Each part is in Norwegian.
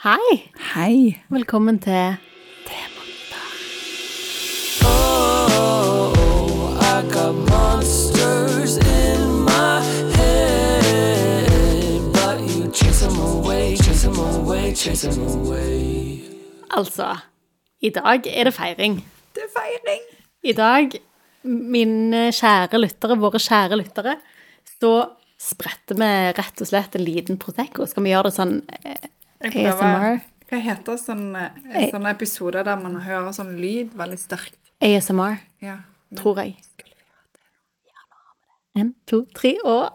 Hei. Hei. Velkommen til I got monsters in my head, but you chase them away, chase them away, chase them away. Altså, i dag er det feiring. Det er feiring. I dag, mine kjære lyttere, våre kjære lyttere, så spretter vi rett og slett en liten Prosecco. Skal vi gjøre det sånn eh, ASMR? Hva heter sånn, eh, sånne episoder der man hører sånn lyd veldig sterkt? ASMR, Ja. tror jeg. En, to, tre, og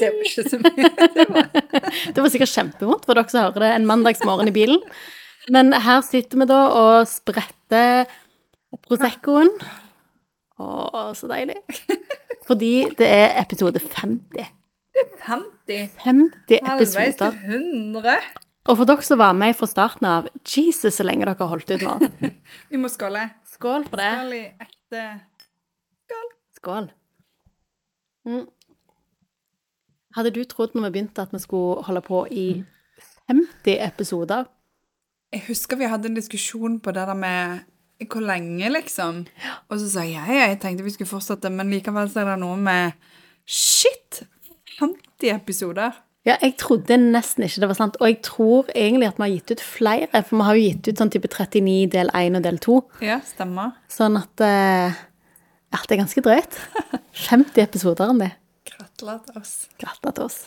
Det var ikke så mye. Det var sikkert kjempevondt for dere som hører det en mandagsmorgen i bilen. Men her sitter vi da og spretter Proseccoen. Å, så deilig. Fordi det er episode 50. 50. 50 episoder. Halvveis til episoder. 100. Og for dere som var med fra starten av, Jesus, så lenge dere har holdt ut nå. Vi må skåle. Skål for det. Skål i ekte Skål. Mm. Hadde du trodd når vi begynte at vi skulle holde på i 50 episoder? Jeg husker vi hadde en diskusjon på det der med hvor lenge, liksom. Og så sa jeg ja, jeg tenkte vi skulle fortsette, men likevel så er det noe med Shit! 50 episoder. Ja, jeg trodde nesten ikke det var sant, og jeg tror egentlig at vi har gitt ut flere, for vi har jo gitt ut sånn type 39 del 1 og del 2, Ja, stemmer. sånn at eh, ja, det er ganske drøyt. 50 episoder om det. Gratulerer til oss. Gratulerer til oss.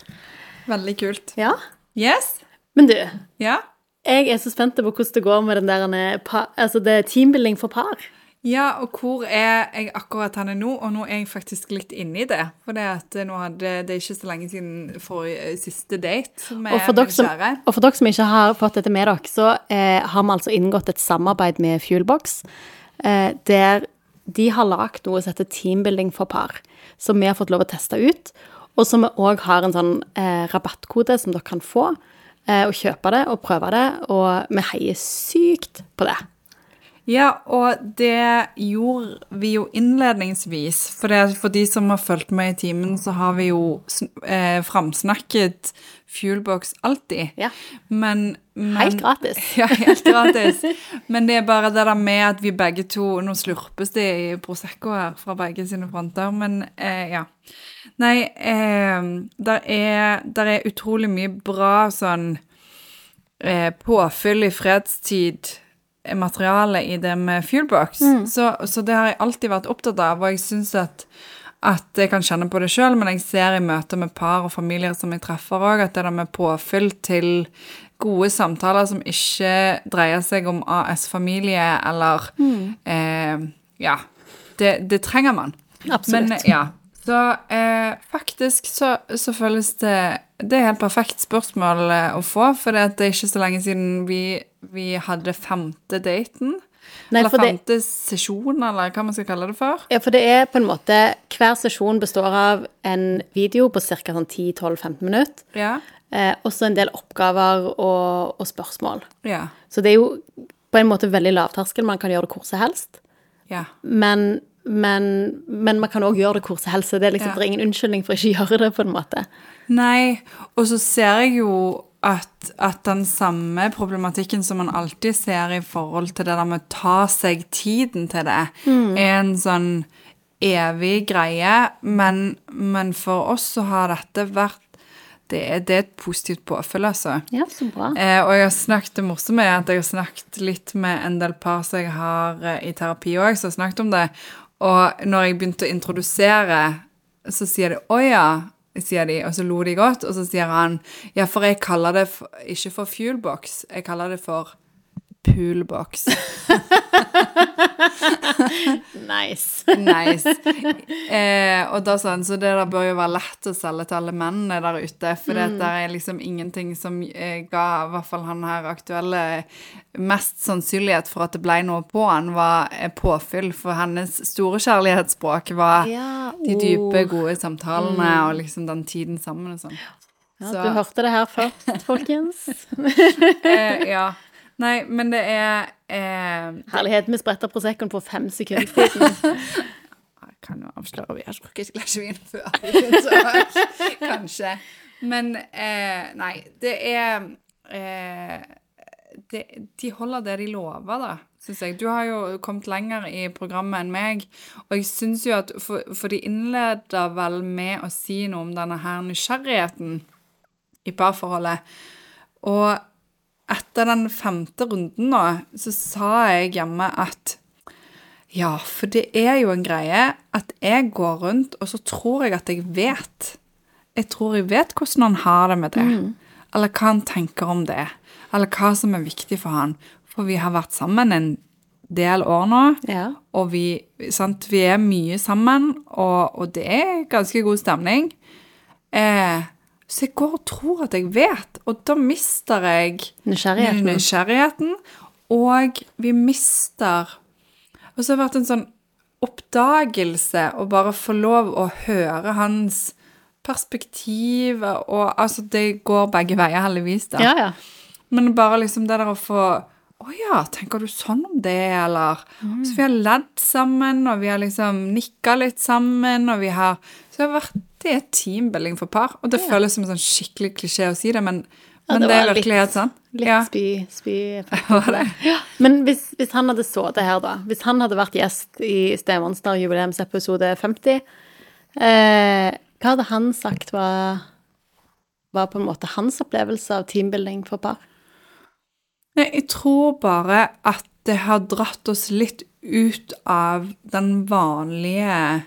Veldig kult. Ja, Yes? men du, Ja? jeg er så spent på hvordan det går med den der, eh, altså det er teambuilding for par. Ja, og hvor er jeg akkurat henne nå? Og nå er jeg faktisk litt inne i det. For det, at nå hadde, det er ikke så lenge siden forrige siste date med Og for, dere som, og for dere som ikke har fått dette med dere, så eh, har vi altså inngått et samarbeid med Fuelbox, eh, der de har lagd noe som heter teambuilding for par, som vi har fått lov å teste ut, og som vi òg har en sånn eh, rabattkode som dere kan få, eh, og kjøpe det og prøve det, og vi heier sykt på det. Ja, og det gjorde vi jo innledningsvis. For, det, for de som har fulgt med i timen, så har vi jo eh, framsnakket Fuelbox alltid. Ja. Men, men Helt gratis. Ja, helt gratis. Men det er bare det der med at vi begge to Nå slurpes det i Prosecco her fra begge sine fronter, men eh, ja. Nei, eh, der, er, der er utrolig mye bra sånn eh, påfyll i fredstid materiale i det med Fuelbox. Så, så det har jeg alltid vært opptatt av, og jeg syns at at jeg kan kjenne på det sjøl, men jeg ser i møter med par og familier som jeg treffer òg, at det der med påfyll til gode samtaler som ikke dreier seg om AS-familie eller eh, Ja. Det, det trenger man. Absolutt. Men ja. Så eh, faktisk så, så føles det Det er helt perfekt spørsmål eh, å få, for det er ikke så lenge siden vi, vi hadde femte daten. Nei, eller femte det- sesjon, eller hva man skal kalle det for. Ja, for det er på en måte Hver sesjon består av en video på ca. Sånn 10-12-15 minutter. Ja. Eh, også en del oppgaver og, og spørsmål. Ja. Så det er jo på en måte veldig lavterskel. Man kan gjøre det hvor som helst. Ja. Men, men, men man kan òg gjøre det hvor som helst. Det er liksom, Ja. det er ingen unnskyldning for ikke å gjøre det, på en måte. Nei, og så ser jeg jo at, at den samme problematikken som man alltid ser i forhold til det der med å ta seg tiden til det, er en sånn evig greie, men, men for oss så har dette vært det er, det er et positivt påfyll, altså. Ja, så bra. Eh, og jeg har snakket, det morsomme er at jeg har snakket litt med en del par som jeg har eh, i terapi òg, som har snakket om det. Og når jeg begynte å introdusere, så sier de 'Å ja', sier de, og så lo de godt. Og så sier han 'Ja, for jeg kaller det for, ikke for fuelbox, jeg kaller det for poolbox'. Nice. Nice. Eh, og da han, så det der bør jo være lett å selge til alle mennene der ute, for det er liksom ingenting som eh, ga i hvert fall han her aktuelle mest sannsynlighet for at det ble noe på han, var eh, påfyll, for hennes store kjærlighetsspråk var Ja, de dype, oh. gode samtalene og liksom den tiden sammen og sånn. Ja, Så- du hørte det her først, folkens. Eh, ja. Nei, men det er eh, Herlighet, vi spretta Proseccoen på fem sekunder siden. Jeg kan jo avsløre, vi har drukket et glass vin før. Så kanskje. Men eh, nei, det er eh, det, De holder det de lover, da, syns jeg. Du har jo kommet lenger i programmet enn meg, og jeg syns jo at For, for de innleder vel med å si noe om denne her nysgjerrigheten i parforholdet. Og etter den femte runden nå, så sa jeg hjemme at ja, for det er jo en greie at jeg går rundt, og så tror jeg at jeg vet. Jeg tror jeg vet hvordan han har det med det. Eller hva han tenker om det. Eller hva som er viktig for han. For vi har vært sammen en del år nå, Ja. og vi, sant, vi er mye sammen, og, og det er ganske god stemning. Eh, så jeg går og tror at jeg vet, og da mister jeg Nysgjerrigheten. nysgjerrigheten, og vi mister Og så har det vært en sånn oppdagelse å bare få lov å høre hans perspektiv, og altså det går begge veier, heldigvis, da. Ja, ja. Men bare liksom det der å få Å ja, tenker du sånn om det, eller? Så vi har ledd sammen, og vi har liksom nikka litt sammen, og vi har Så det har vært Det er teambuilding for par. Og det føles som en sånn skikkelig klisjé å si det, men, Ja, men det det, er virkelighet, virkelig litt- helt sånn. Litt Ja. spy, spy? Ja. Men hvis, hvis han hadde så det her, da Hvis han hadde vært gjest i Stemonster jubileumsepisode 50, eh, hva hadde han sagt var, var på en måte hans opplevelse av teambuilding for par? Nei, jeg tror bare at det har dratt oss litt ut av den vanlige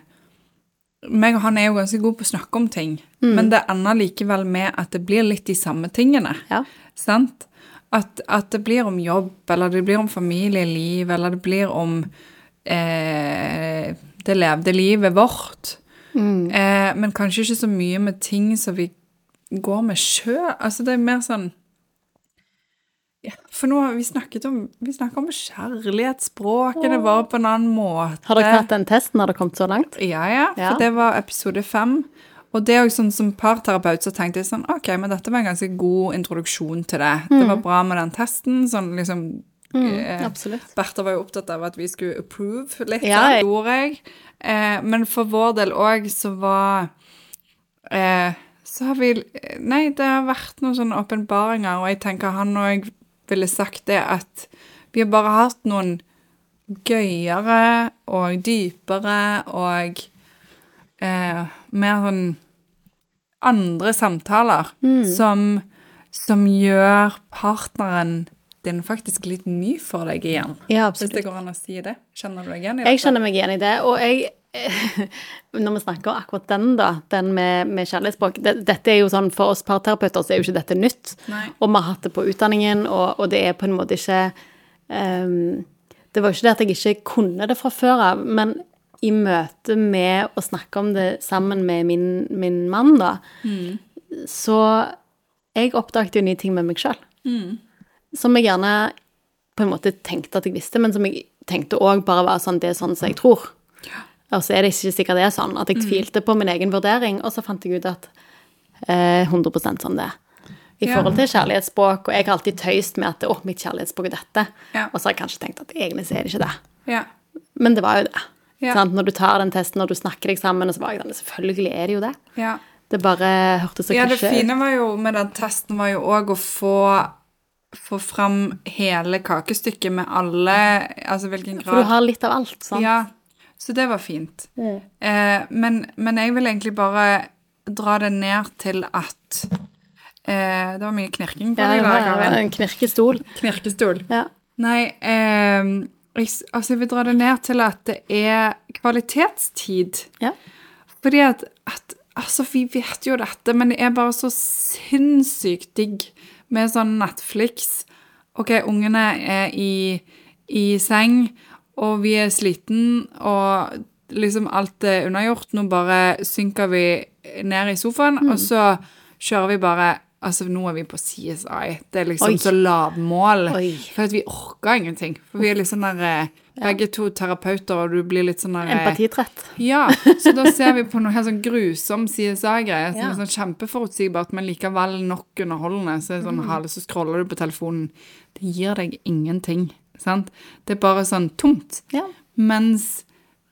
meg og han er jo ganske gode på å snakke om ting, men det ender likevel med at det blir litt de samme tingene. Ja. Sant? At, at det blir om jobb, eller det blir om familieliv, eller det blir om eh, det levde livet vårt. Eh, men kanskje ikke så mye med ting som vi går med sjøl. Altså, det er mer sånn ja, For nå har vi snakket om Vi om kjærlighetsspråkene våre på en annen måte. Har dere hatt den testen? Har dere kommet så langt? Ja, ja, for det var episode fem. Og det er jo sånn som parterapeut så tenkte jeg sånn, ok, men dette var en ganske god introduksjon til det. Det var bra med den testen, sånn liksom eh, Absolutt. Bertha var jo opptatt av at vi skulle approve litt, Ja, jeg- gjorde jeg. Eh, men for vår del òg så var eh, Så har vi Nei, det har vært noen sånne åpenbaringer, og jeg tenker han òg ville sagt det at vi har bare hatt noen gøyere og dypere og eh, mer sånn andre samtaler som, som gjør partneren din faktisk litt ny for deg igjen. Ja, Hvis det går an å si det. Kjenner du deg igjen i Jeg kjenner meg igjen i det, og jeg Når vi snakker akkurat den, da, den med, med kjærlighetsspråk det, Dette er jo sånn, For oss parterapeuter så er jo ikke dette nytt. Nei. Og vi har hatt det på utdanningen, og, og det er på en måte ikke um, Det var jo ikke det at jeg ikke kunne det fra før av, men i møte med å snakke om det sammen med min, min mann, da, så Jeg oppdaget jo nye ting med meg sjøl. Som jeg gjerne på en måte tenkte at jeg visste, men som jeg tenkte òg bare var sånn Det er sånn som jeg tror. Og så er det ikke sikkert det er sånn. At jeg tvilte på min egen vurdering, og så fant jeg ut at eh, 100% sånn det er. I Ja. forhold til kjærlighetsspråk, og jeg har alltid tøyst med at å, mitt kjærlighetsspråk er dette. Ja. Og så har jeg kanskje tenkt at egentlig så er det ikke det. Ja. Men det var jo det. Ja. Sånn, Når du tar den testen, og du snakker deg sammen, og så var jeg sånn Selvfølgelig er det jo det. ja. Det bare hørtes så Ja, det klisjé ut. fine var jo med den testen var jo òg å få få fram hele kakestykket med alle Altså hvilken grad For du har litt av alt, sant? Ja, så det var fint. Eh, men, men jeg vil egentlig bare dra det ned til at eh, Det var mye knirking på Ja, deg ja, var en knirkestol. Knirkestol. Ja. Nei, eh, altså jeg vil dra det ned til at det er kvalitetstid. ja. Fordi at, at Altså, vi vet jo dette, men det er bare så sinnssykt digg med sånn Netflix. Ok, ungene er i, i seng, og vi er sliten, og liksom alt er unnagjort. Nå bare synker vi ned i sofaen, og så kjører vi bare Altså, nå er vi på CSI. Det er liksom Oi. så lavmål. For at vi orker ingenting. For vi er litt sånn der eh, Begge to terapeuter, og du blir litt sånn der eh, Empatitrett. ja, så da ser vi på noe helt sånn grusom CSI-greie, som Ja. er sånn kjempeforutsigbart, men likevel nok underholdende. Så, er det Mm. sånn, hale, så scroller du på telefonen. Det gir deg ingenting, sant? Det er bare sånn tomt. Ja. Mens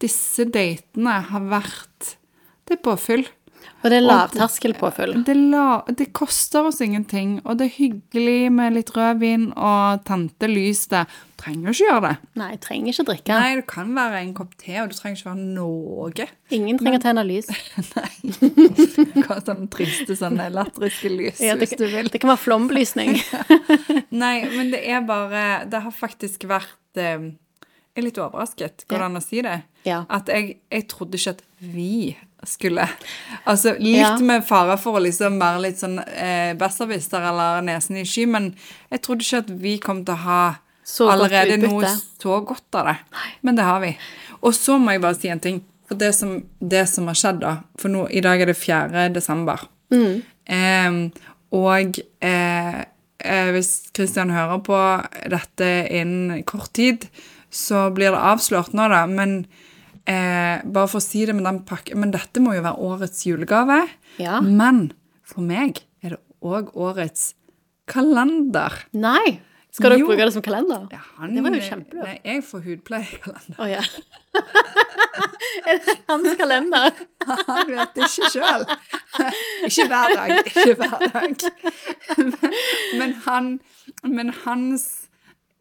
disse datene har vært Det er påfyll. Og det er lavterskelpåfyll. Det, la, det koster oss ingenting, og det er hyggelig med litt rødvin og tantelys lys. Du trenger ikke gjøre det. Nei, jeg trenger ikke drikke. Nei, det kan være en kopp te, og du trenger ikke være noe. Ingen trenger tenne lys. Hva sånn triste, sånne latteriske lys, Ja, det, hvis du vil. det kan være flombelysning. Nei, men det er bare Det har faktisk vært eh, Jeg er litt overrasket, går det an å si det? Ja. At jeg, jeg trodde ikke at vi skulle Altså litt Ja. med fare for å liksom være litt sånn eh, besserwisser eller nesen i sky, men jeg trodde ikke at vi kom til å ha Så allerede noe så godt av det. Men det har vi. Og så må jeg bare si en ting. For det som, det som har skjedd, da For nå, i dag er det 4. desember. Mm. Eh, og eh, eh, hvis Kristian hører på dette innen kort tid, så blir det avslørt nå, da. Men eh, bare for å si det med den pakken Men dette må jo være årets julegave. Ja. Men for meg er det òg årets kalender. Nei! Skal dere Jo. bruke det som kalender? Ja, han, Det var jo kjempelurt. Nei, jeg får hudpleiekalender. Oh, ja. er det hans kalender? Han vet det ikke sjøl. Ikke hver dag. Ikke hver dag. Men, men han Men hans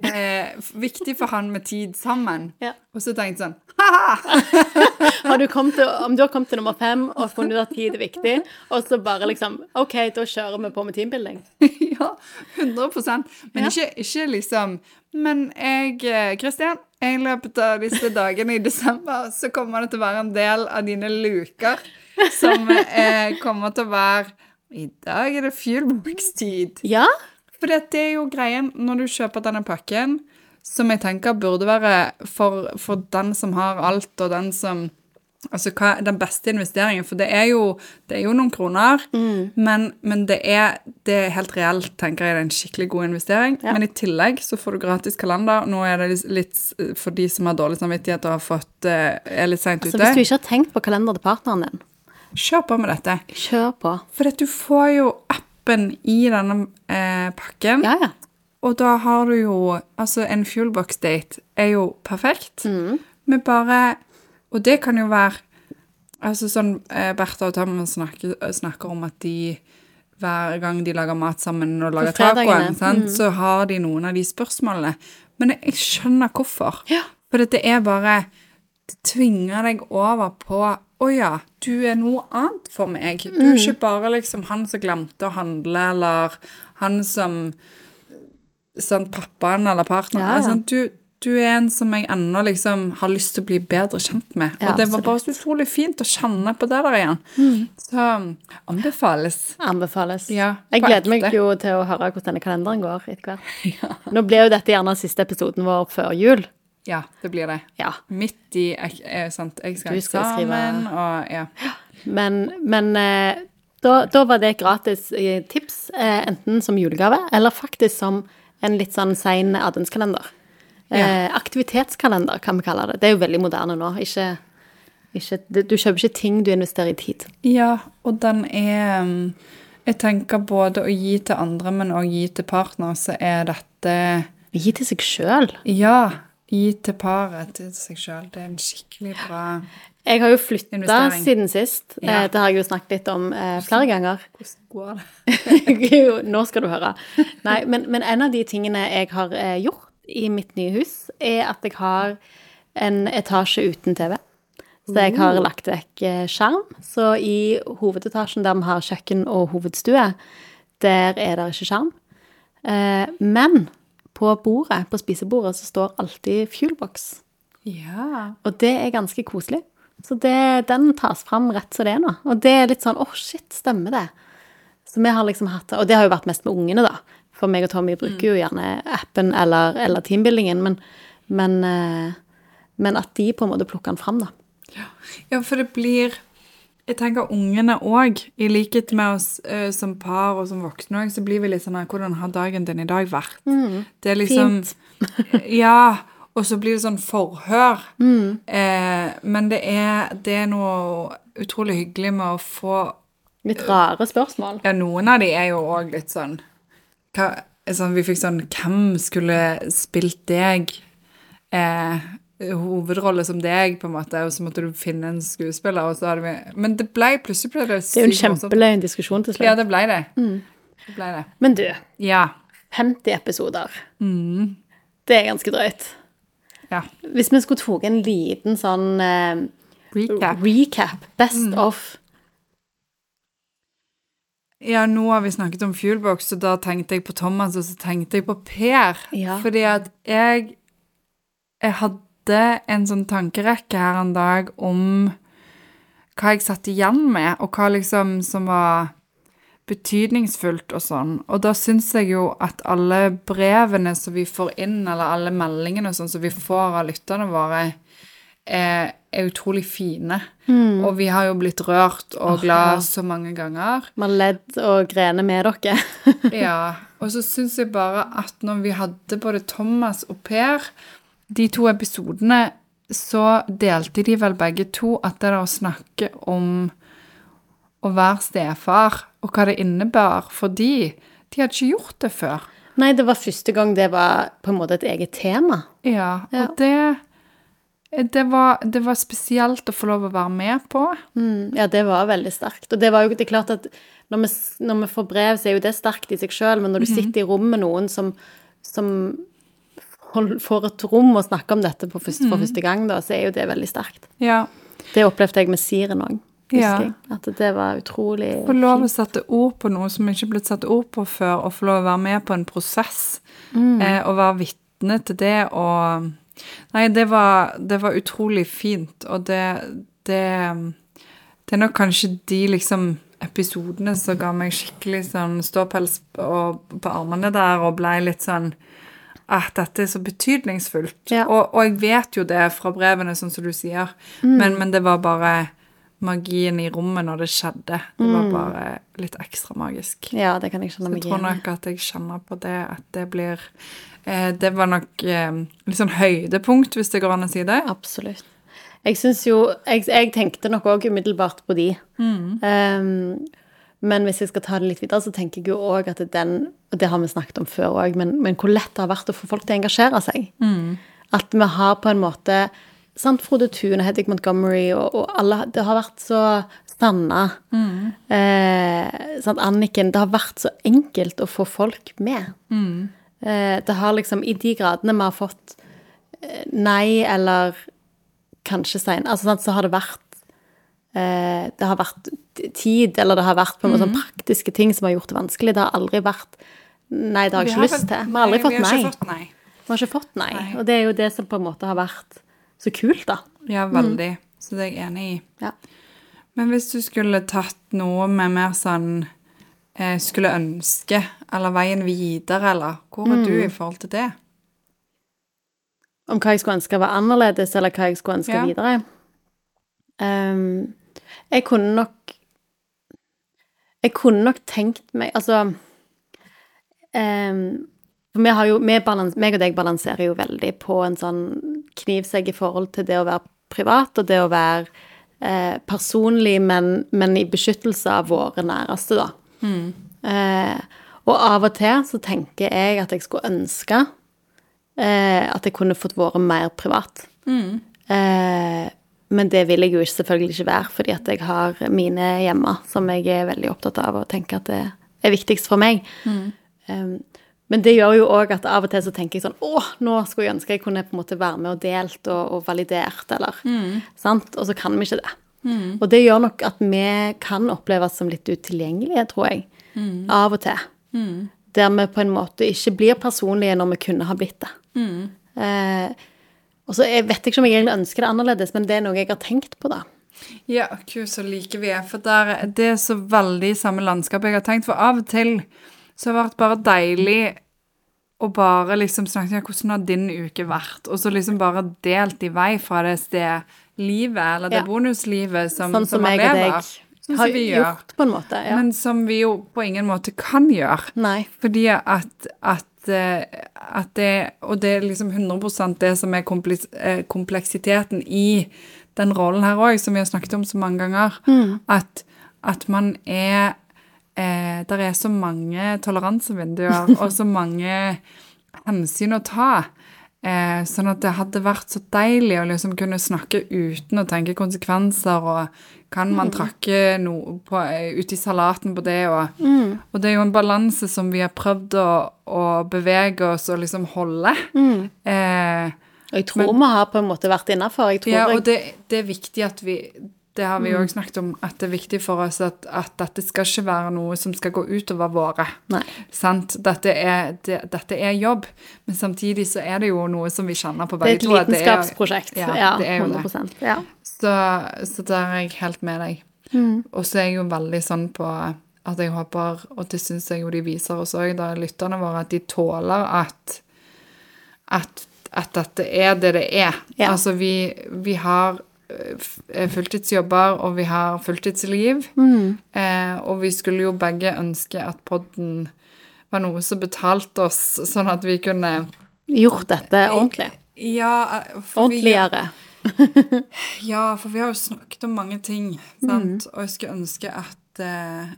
eh, Viktig for han med tid sammen. Ja. Og så tenkte jeg sånn ha-ha! Har du til, om du har kommet til nummer fem og funnet ut at tid er viktig, og så bare liksom OK, da kjører vi på med teambuilding. ja, 100% Men Ja. ikke, ikke liksom Men jeg, eh, Kristian, i løpet av disse dagene i desember så kommer det til å være en del av dine luker som eh, kommer til å være I dag er det fuelbox-tid. Ja? For det er jo greien når du kjøper denne pakken, som jeg tenker burde være for, for den som har alt, og den som Altså hva er den beste investeringen? For det er jo, det er jo noen kroner, men, men det, er, det er helt reelt, tenker jeg, det er en skikkelig god investering. Ja. Men i tillegg så får du gratis kalender. Nå er det litt for de som har dårlig samvittighet og har fått, eh, er litt seint altså, ute. hvis du ikke har tenkt på kalender til partneren din, Kjør på med dette. kjør på. For du får jo appen i denne eh, pakken. Ja, ja. Og da har du jo Altså, en fuelbox-date er jo perfekt. Mm. Men bare Og det kan jo være Altså sånn eh, Bertha og Tom snakker, snakker om at de hver gang de lager mat sammen og lager tacoen, mm. så har de noen av de spørsmålene. Men jeg skjønner hvorfor. Ja. For dette er bare Det tvinger deg over på Å ja, du er noe annet for meg. Du Mm. er ikke bare liksom han som glemte å handle, eller han som sånn pappaen eller partneren. Ja, ja. Sånn, du, du er en som jeg ennå liksom har lyst til å bli bedre kjent med. Ja, og det var bare så utrolig fint å kjenne på det der igjen. Mm. Så anbefales. Anbefales. Ja, jeg gleder meg jo til å høre hvordan denne kalenderen går etter hvert. Nå blir jo dette gjerne siste episoden vår før jul. Ja, det blir det. Ja. Midt i ek- eh, sant, Jeg skal ha eksamen, skrive- og ja. Men, men eh, da, da var det et gratis eh, tips, eh, enten som julegave eller faktisk som en litt sånn sein adventskalender. Ja. aktivitetskalender, kan vi kalle det. Det er jo veldig moderne nå. Ikke, ikke, du kjøper ikke ting du investerer i tid. Ja, og den er um, Jeg tenker både å gi til andre, men òg gi til partner, så er dette Gi til seg sjøl. Ja. Gi til paret, til seg sjøl. Det er en skikkelig bra Jeg har jo flytta siden sist. Ja. Eh, det har jeg jo snakket litt om eh, flere ganger. Hvordan går det? Nå skal du høre. Nei, men, men en av de tingene jeg har eh, gjort i mitt nye hus, er at jeg har en etasje uten TV. Så jeg har lagt vekk eh, skjerm. Så i hovedetasjen der vi har kjøkken og hovedstue, der er det ikke skjerm. Eh, men på bordet, på spisebordet, så står alltid Fuelbox. Ja. Og det er ganske koselig. Så det, den tas fram rett som det er nå. Og det er litt sånn åh, shit, stemmer det? Så vi har liksom hatt det. Og det har jo vært mest med ungene, da. For meg og Tommy bruker jo gjerne appen eller, eller teambuildingen, men, men, eh, men at de på en måte plukker den fram, da. Ja, for det blir Jeg tenker ungene òg, i likhet med oss uh, som par og som voksne òg, så blir vi litt sånn her Hvordan har dagen din i dag vært? det er liksom ja. Og så blir det sånn forhør. Eh, men det er, det er noe utrolig hyggelig med å få Litt rare spørsmål. Ja, noen av de er jo òg litt sånn, hva, sånn Vi fikk sånn Hvem skulle spilt deg? Eh, hovedrolle som deg, på en måte, og så måtte du finne en skuespiller, og så hadde vi Men det ble plutselig ble det Det er jo en morsomt. diskusjon til Ja, det ble det. Det ble det. Men du, Ja. 50 episoder. Mm. Det er ganske drøyt. Ja. Hvis vi skulle tatt en liten sånn eh, Recap. recap, best of Ja, nå har vi snakket om Fuelbox, og da tenkte jeg på Thomas, og så tenkte jeg på Per. Ja. Fordi at jeg Jeg hadde en sånn tankerekke her en dag om hva jeg satt igjen med, og hva liksom som var betydningsfullt og sånn. Og da syns jeg jo at alle brevene som vi får inn, eller alle meldingene og sånn som vi får av lytterne våre, er, er utrolig fine. Og vi har jo blitt rørt og glad så mange ganger. Man ledd og grener med dere. Ja, og så syns jeg bare at når vi hadde både Thomas og Per, de to episodene, så delte de vel begge to at det er å snakke om å være stefar, og hva det innebar for de, de hadde ikke gjort det før. Nei, det var første gang det var på en måte et eget tema. Ja, Ja. og det, det, var, det var spesielt å få lov å være med på. Mm, ja, det var veldig sterkt. Og det var jo det er klart at når vi, når vi får brev, så er jo det sterkt i seg sjøl, men når du sitter i rom med noen som, som får et rom å snakke om dette på første, for første gang, da, så er jo det veldig sterkt. Ja, Det opplevde jeg med Siren òg, Ja. jeg. At det var utrolig Få lov å sette ord på noe som ikke er blitt satt ord på før, og få lov å være med på en prosess. Mm. Eh, og være vitne til det og Nei, det var, det var utrolig fint, og det, det Det er nok kanskje de liksom episodene som ga meg skikkelig sånn ståpels på, på armene der, og blei litt sånn at dette er så betydningsfullt. Ja. Og, og jeg vet jo det fra brevene, sånn som du sier, Mm. men, men det var bare magien i rommet når det skjedde. Det Mm. var bare litt ekstra magisk. Ja, det kan jeg jeg meg tror igjen i. nok at jeg kjenner på det, at det blir eh, Det var nok eh, litt sånn høydepunkt, hvis det går an å si det. Absolutt. Jeg syns jo jeg, jeg tenkte nok òg umiddelbart på de. Mm. Um, men hvis jeg skal ta det litt videre, så tenker jeg jo òg at den Og det har vi snakket om før òg, men, men hvor lett det har vært å få folk til å engasjere seg. Mm. At vi har på en måte Sant, Frode Thun og Hedvig Montgomery og, og alle Det har vært så Sanna. Mm. Eh, sant, Anniken. Det har vært så enkelt å få folk med. Mm. Eh, det har liksom I de gradene vi har fått eh, nei eller kanskje sein, altså, sant, så har det vært Det har vært tid, eller det har vært på en måte sånn praktiske ting som har gjort det vanskelig. Det har aldri vært Nei, det har jeg ikke har lyst vel- til. Vi har aldri Nei, fått vi har nei. fått nei. Vi har ikke fått nei. Nei. Og det er jo det som på en måte har vært så kult, da. Ja, veldig. Så det er jeg enig i. Ja. Men hvis du skulle tatt noe med mer sånn eh, Skulle ønske, eller veien videre, eller Hvor er du i forhold til det? Om hva jeg skulle ønske var annerledes, eller hva jeg skulle ønske Ja. videre. Ehm, jeg kunne nok Jeg kunne nok tenkt meg Altså um, vi har jo vi balans, meg og deg balanserer jo veldig på en sånn knivsegg i forhold til det å være privat, og det å være eh, personlig, men, men i beskyttelse av våre næreste, da. Eh, og av og til så tenker jeg at jeg skulle ønske eh, at jeg kunne fått vært mer privat. Eh, men det vil jeg jo selvfølgelig ikke være, fordi at jeg har mine hjemme som jeg er veldig opptatt av og tenker at det er viktigst for meg. Um, men det gjør jo òg at av og til så tenker jeg sånn Å, nå skulle jeg ønske jeg kunne på en måte være med og delt og, og validert, eller Sant? Og så kan vi ikke det. Og det gjør nok at vi kan oppleves som litt utilgjengelige, tror jeg. Av og til. Der vi på en måte ikke blir personlige når vi kunne ha blitt det. Eh, og så jeg vet ikke om jeg egentlig ønsker det annerledes, men det er noe jeg har tenkt på, da. Ja, gud, så like vi er. For der, det er så veldig samme landskap jeg har tenkt. For av og til så har det vært bare deilig å bare liksom snakke om hvordan har din uke vært? Og så liksom bare delt i vei fra det stedlivet, eller det Ja. bonuslivet som, Sånn som man jeg og lever. Sånn har som vi gjør. gjort, på en måte. Ja. Men som vi jo på ingen måte kan gjøre. Nei. Fordi at, at, at det Og det er liksom 100% det som er eh, kompleksiteten i den rollen her òg, som vi har snakket om så mange ganger. At, at man er eh, Der er så mange toleransevinduer og så mange hensyn å ta. Eh, sånn at det hadde vært så deilig å liksom kunne snakke uten å tenke konsekvenser, og kan man trakke noe på, eh, ut i salaten på det, og, og det er jo en balanse som vi har prøvd å, å bevege oss og liksom holde. Eh, Og jeg tror vi har på en måte vært innafor. Ja, og det, det er viktig at vi Det har vi jo også snakket om, at det er viktig for oss at, at dette skal ikke være noe som skal gå utover våre. Dette er, det, dette er jobb, men samtidig så er det jo noe som vi kjenner på begge to. det er- lidenskapsprosjekt. Ja, Ja, det er jo det. Ja. Så, så der er jeg helt med deg. Og så er jeg jo veldig sånn på at jeg håper, og det syns jeg jo de viser oss òg, lytterne våre, at de tåler at, at, at dette er det det er. Ja. Altså vi, vi har fulltidsjobber, og vi har fulltidsliv. Eh, og vi skulle jo begge ønske at podden var noe som betalte oss, sånn at vi kunne Gjort dette ordentlig. Ja, for vi- Ordentligere. Ja, for vi har jo snakket om mange ting, sant? Og jeg skulle ønske at eh,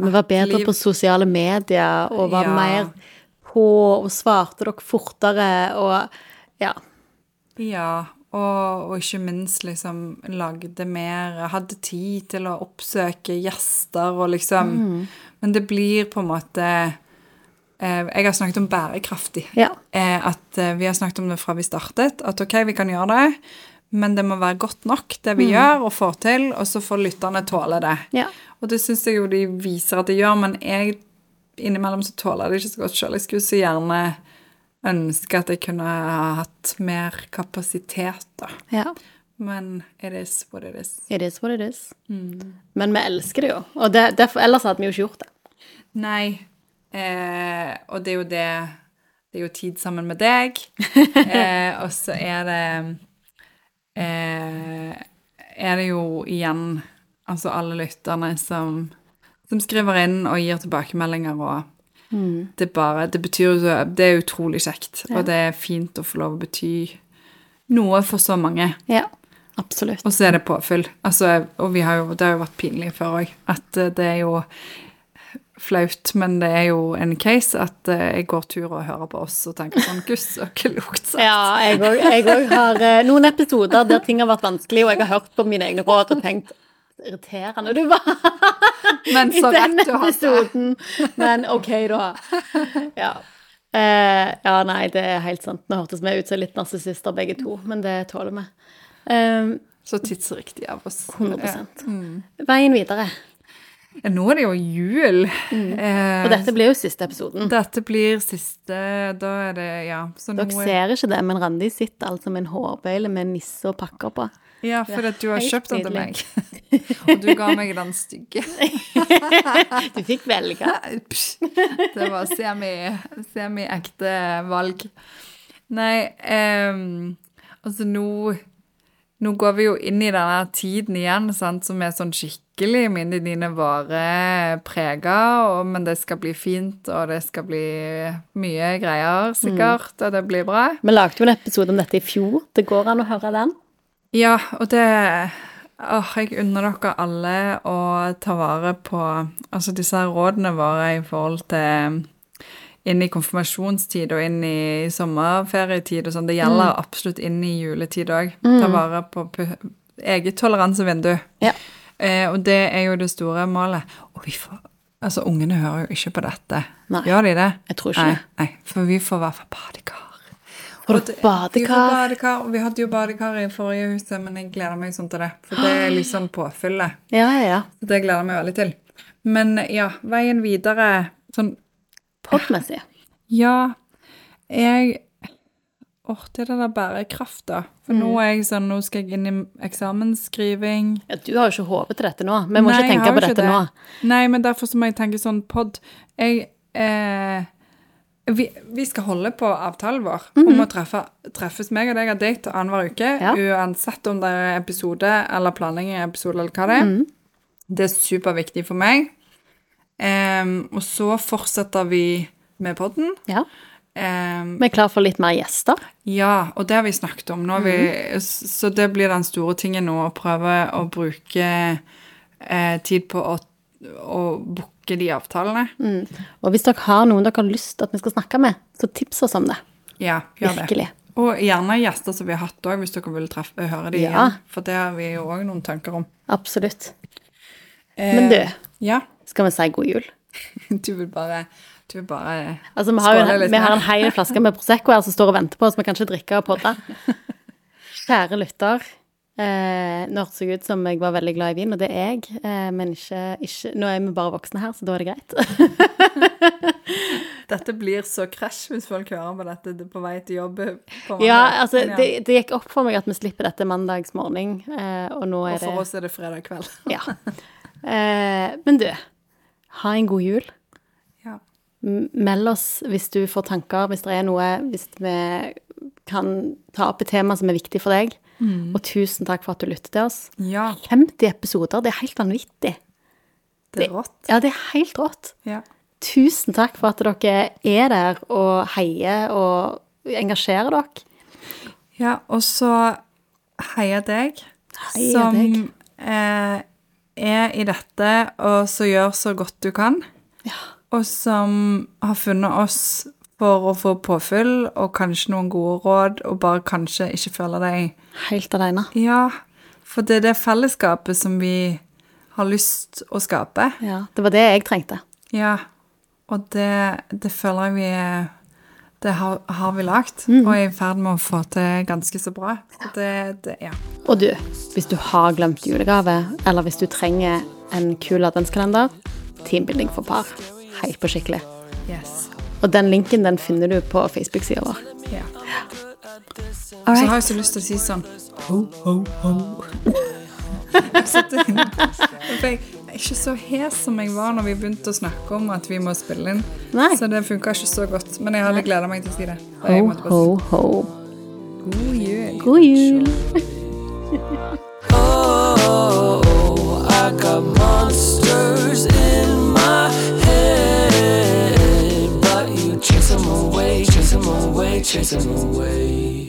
Vi var bedre liv- på sosiale medier og var Ja. mer på og svarte dere fortere og Ja. Ja, og, og ikke minst liksom lagde mer Hadde tid til å oppsøke gjester og liksom Men det blir på en måte eh, Jeg har snakket om bærekraftig. Ja. Eh, at eh, vi har snakket om det fra vi startet. At ok, vi kan gjøre det, men det må være godt nok, det vi gjør og får til, og så får lytterne tåle det. ja. Og det syns jeg jo de viser at de gjør, men jeg innimellom så tåler jeg det ikke så godt sjøl. Jeg skulle så gjerne ønske at jeg kunne ha hatt mer kapasitet, da. ja. Men it is what it is. It is what it is. Men vi elsker det jo. Og det, derfor, ellers hadde vi jo ikke gjort det. Nei. Eh, og det er jo det Det er jo tid sammen med deg. Eh, og så er det eh, Er det jo igjen altså alle lytterne som, som skriver inn og gir tilbakemeldinger og det bare Det betyr Det er utrolig kjekt, og det er fint å få lov å bety noe for så mange. Ja. Absolutt. Og så er det påfyll. Altså, og vi har jo, det har jo vært pinlig før òg. At eh, det er jo flaut, men det er jo en case at eh, jeg går tur og hører på oss og tenker sånn Gud, så klokt sagt. Ja, jeg òg har eh, noen episoder der ting har vært vanskelig, og jeg har hørt på mine egne råd og tenkt irriterende du var Men i så rett du episoden. Men OK, da. Ja. Eh, ja, nei, det er helt sant. Nå hørtes vi ut som litt narsissister begge to, men det tåler vi. Eh, Så tidsriktig av oss. 100 Veien videre. Ja, nå er det jo jul. Eh, Og dette blir jo siste episoden. dette blir siste Da er det Ja. Så Dere ser ikke det, men Randi sitter altså med en hårbøyle med nisse og pakker på. Ja, for at du har kjøpt den til meg. Og du ga meg den stygge. Du fikk velge. Det var semi- semi-ekte valg. Nei, um, altså nå Nå går vi jo inn i denne tiden igjen, sant, som er sånn skikkelig minnene dine vare prega, og, men det skal bli fint, og det skal bli mye greier, sikkert, og det blir bra. Vi lagde jo en episode om dette i fjor. Det går an å høre den. Ja, og det Åh, jeg unner dere alle å ta vare på altså disse rådene våre i forhold til inn i konfirmasjonstid og inn i sommerferietid og sånn. Det gjelder absolutt inn i juletid òg. Ta vare på eget toleransevindu. Ja. Eh, og det er jo det store målet. Og vi får Altså, ungene hører jo ikke på dette. Nei. Gjør de det? Jeg tror ikke nei. Nei, for vi får være fall Og du Vi badekar? badekar, vi hadde jo badekar i forrige huset, men jeg gleder meg sånn til det. For det er liksom påfyllet. Ja, ja, ja. Så det gleder jeg meg veldig til. Men ja, veien videre sånn Podmessig. Ja, jeg Åh, det er det der bærekraft, da. For nå er jeg sånn, nå skal jeg inn i eksamensskriving. Ja, du har jo ikke hodet til dette nå. Vi må Nei, ikke tenke på dette det. nå. Nei, men derfor så må jeg tenke sånn pod. Jeg eh, vi, vi skal holde på avtalen vår om å treffe, treffes meg og deg av date annenhver uke. Ja. Uansett om det er episode eller planlegging av episode eller hva det er. Det er superviktig for meg. Um, og så fortsetter vi med podden. Ja. Um, Vi er klar for litt mer gjester. ja, og det har vi snakket om. Nå -hmm. vi, Så det blir den store tingen nå, å prøve å bruke eh, tid på å, å booke de avtalene. Og hvis dere har noen dere har lyst til at vi skal snakke med, så tips oss om det. Ja, gjør det. Og gjerne gjester som vi har hatt òg, hvis dere vil treffe, høre dem Ja. igjen. For det har vi jo òg noen tanker om. Absolutt. Eh, Men du, Ja. skal vi si god jul? Du vil bare Du vil bare Altså, vi har, jo en, vi har en hel flaske med Prosecco her som står og venter på oss. Vi kan ikke drikke og podde. Kjære lytter. Eh, nå hørtes det ut som jeg var veldig glad i vin, og det er jeg. Eh, men ikke, ikke Nå er vi bare voksne her, så da er det greit. Dette blir så krasj hvis folk hører på dette det på vei til jobb. Ja, altså, ja. det, det gikk opp for meg at vi slipper dette mandagsmorgen, eh, og nå er Og for det oss er det fredag kveld. Ja. Eh, men du, ha en god jul. Ja. Meld oss hvis du får tanker, hvis det er noe, hvis vi kan ta opp et tema som er viktig for deg. Mm. Og tusen takk for at du lytter til oss. ja, 50 episoder, det er helt vanvittig. det er rått. Ja, det er helt rått. Ja. Tusen takk for at dere er der og heier og engasjerer dere. ja, og så heier deg, Heier som deg. Eh, er i dette, og så gjør så godt du kan. ja. Og som har funnet oss for å få påfyll og kanskje noen gode råd, og bare kanskje ikke føle deg Helt alene. Ja, for det er det fellesskapet som vi har lyst å skape. Ja, det var det jeg trengte. Ja, og det, det føler jeg vi Det har, har vi lagt, Mm. og er i ferd med å få til ganske så bra. Så det, det Ja. Og du, hvis du har glemt julegave, eller hvis du trenger en kul adventskalender, teambuilding for par. Helt på skikkelig. Yes. Og den linken den finner du på Facebook-sida vår. Ja. Right. Så har jeg så lyst til å si sånn Ho, ho, ho. Jeg er ikke så hes som jeg var når vi begynte å snakke om at vi må spille inn. Nei. Så det funka ikke så godt. Men jeg hadde gleda meg til å si det. Ho, ho, ho. God jul. God jul. Oh, I got monsters chase them away.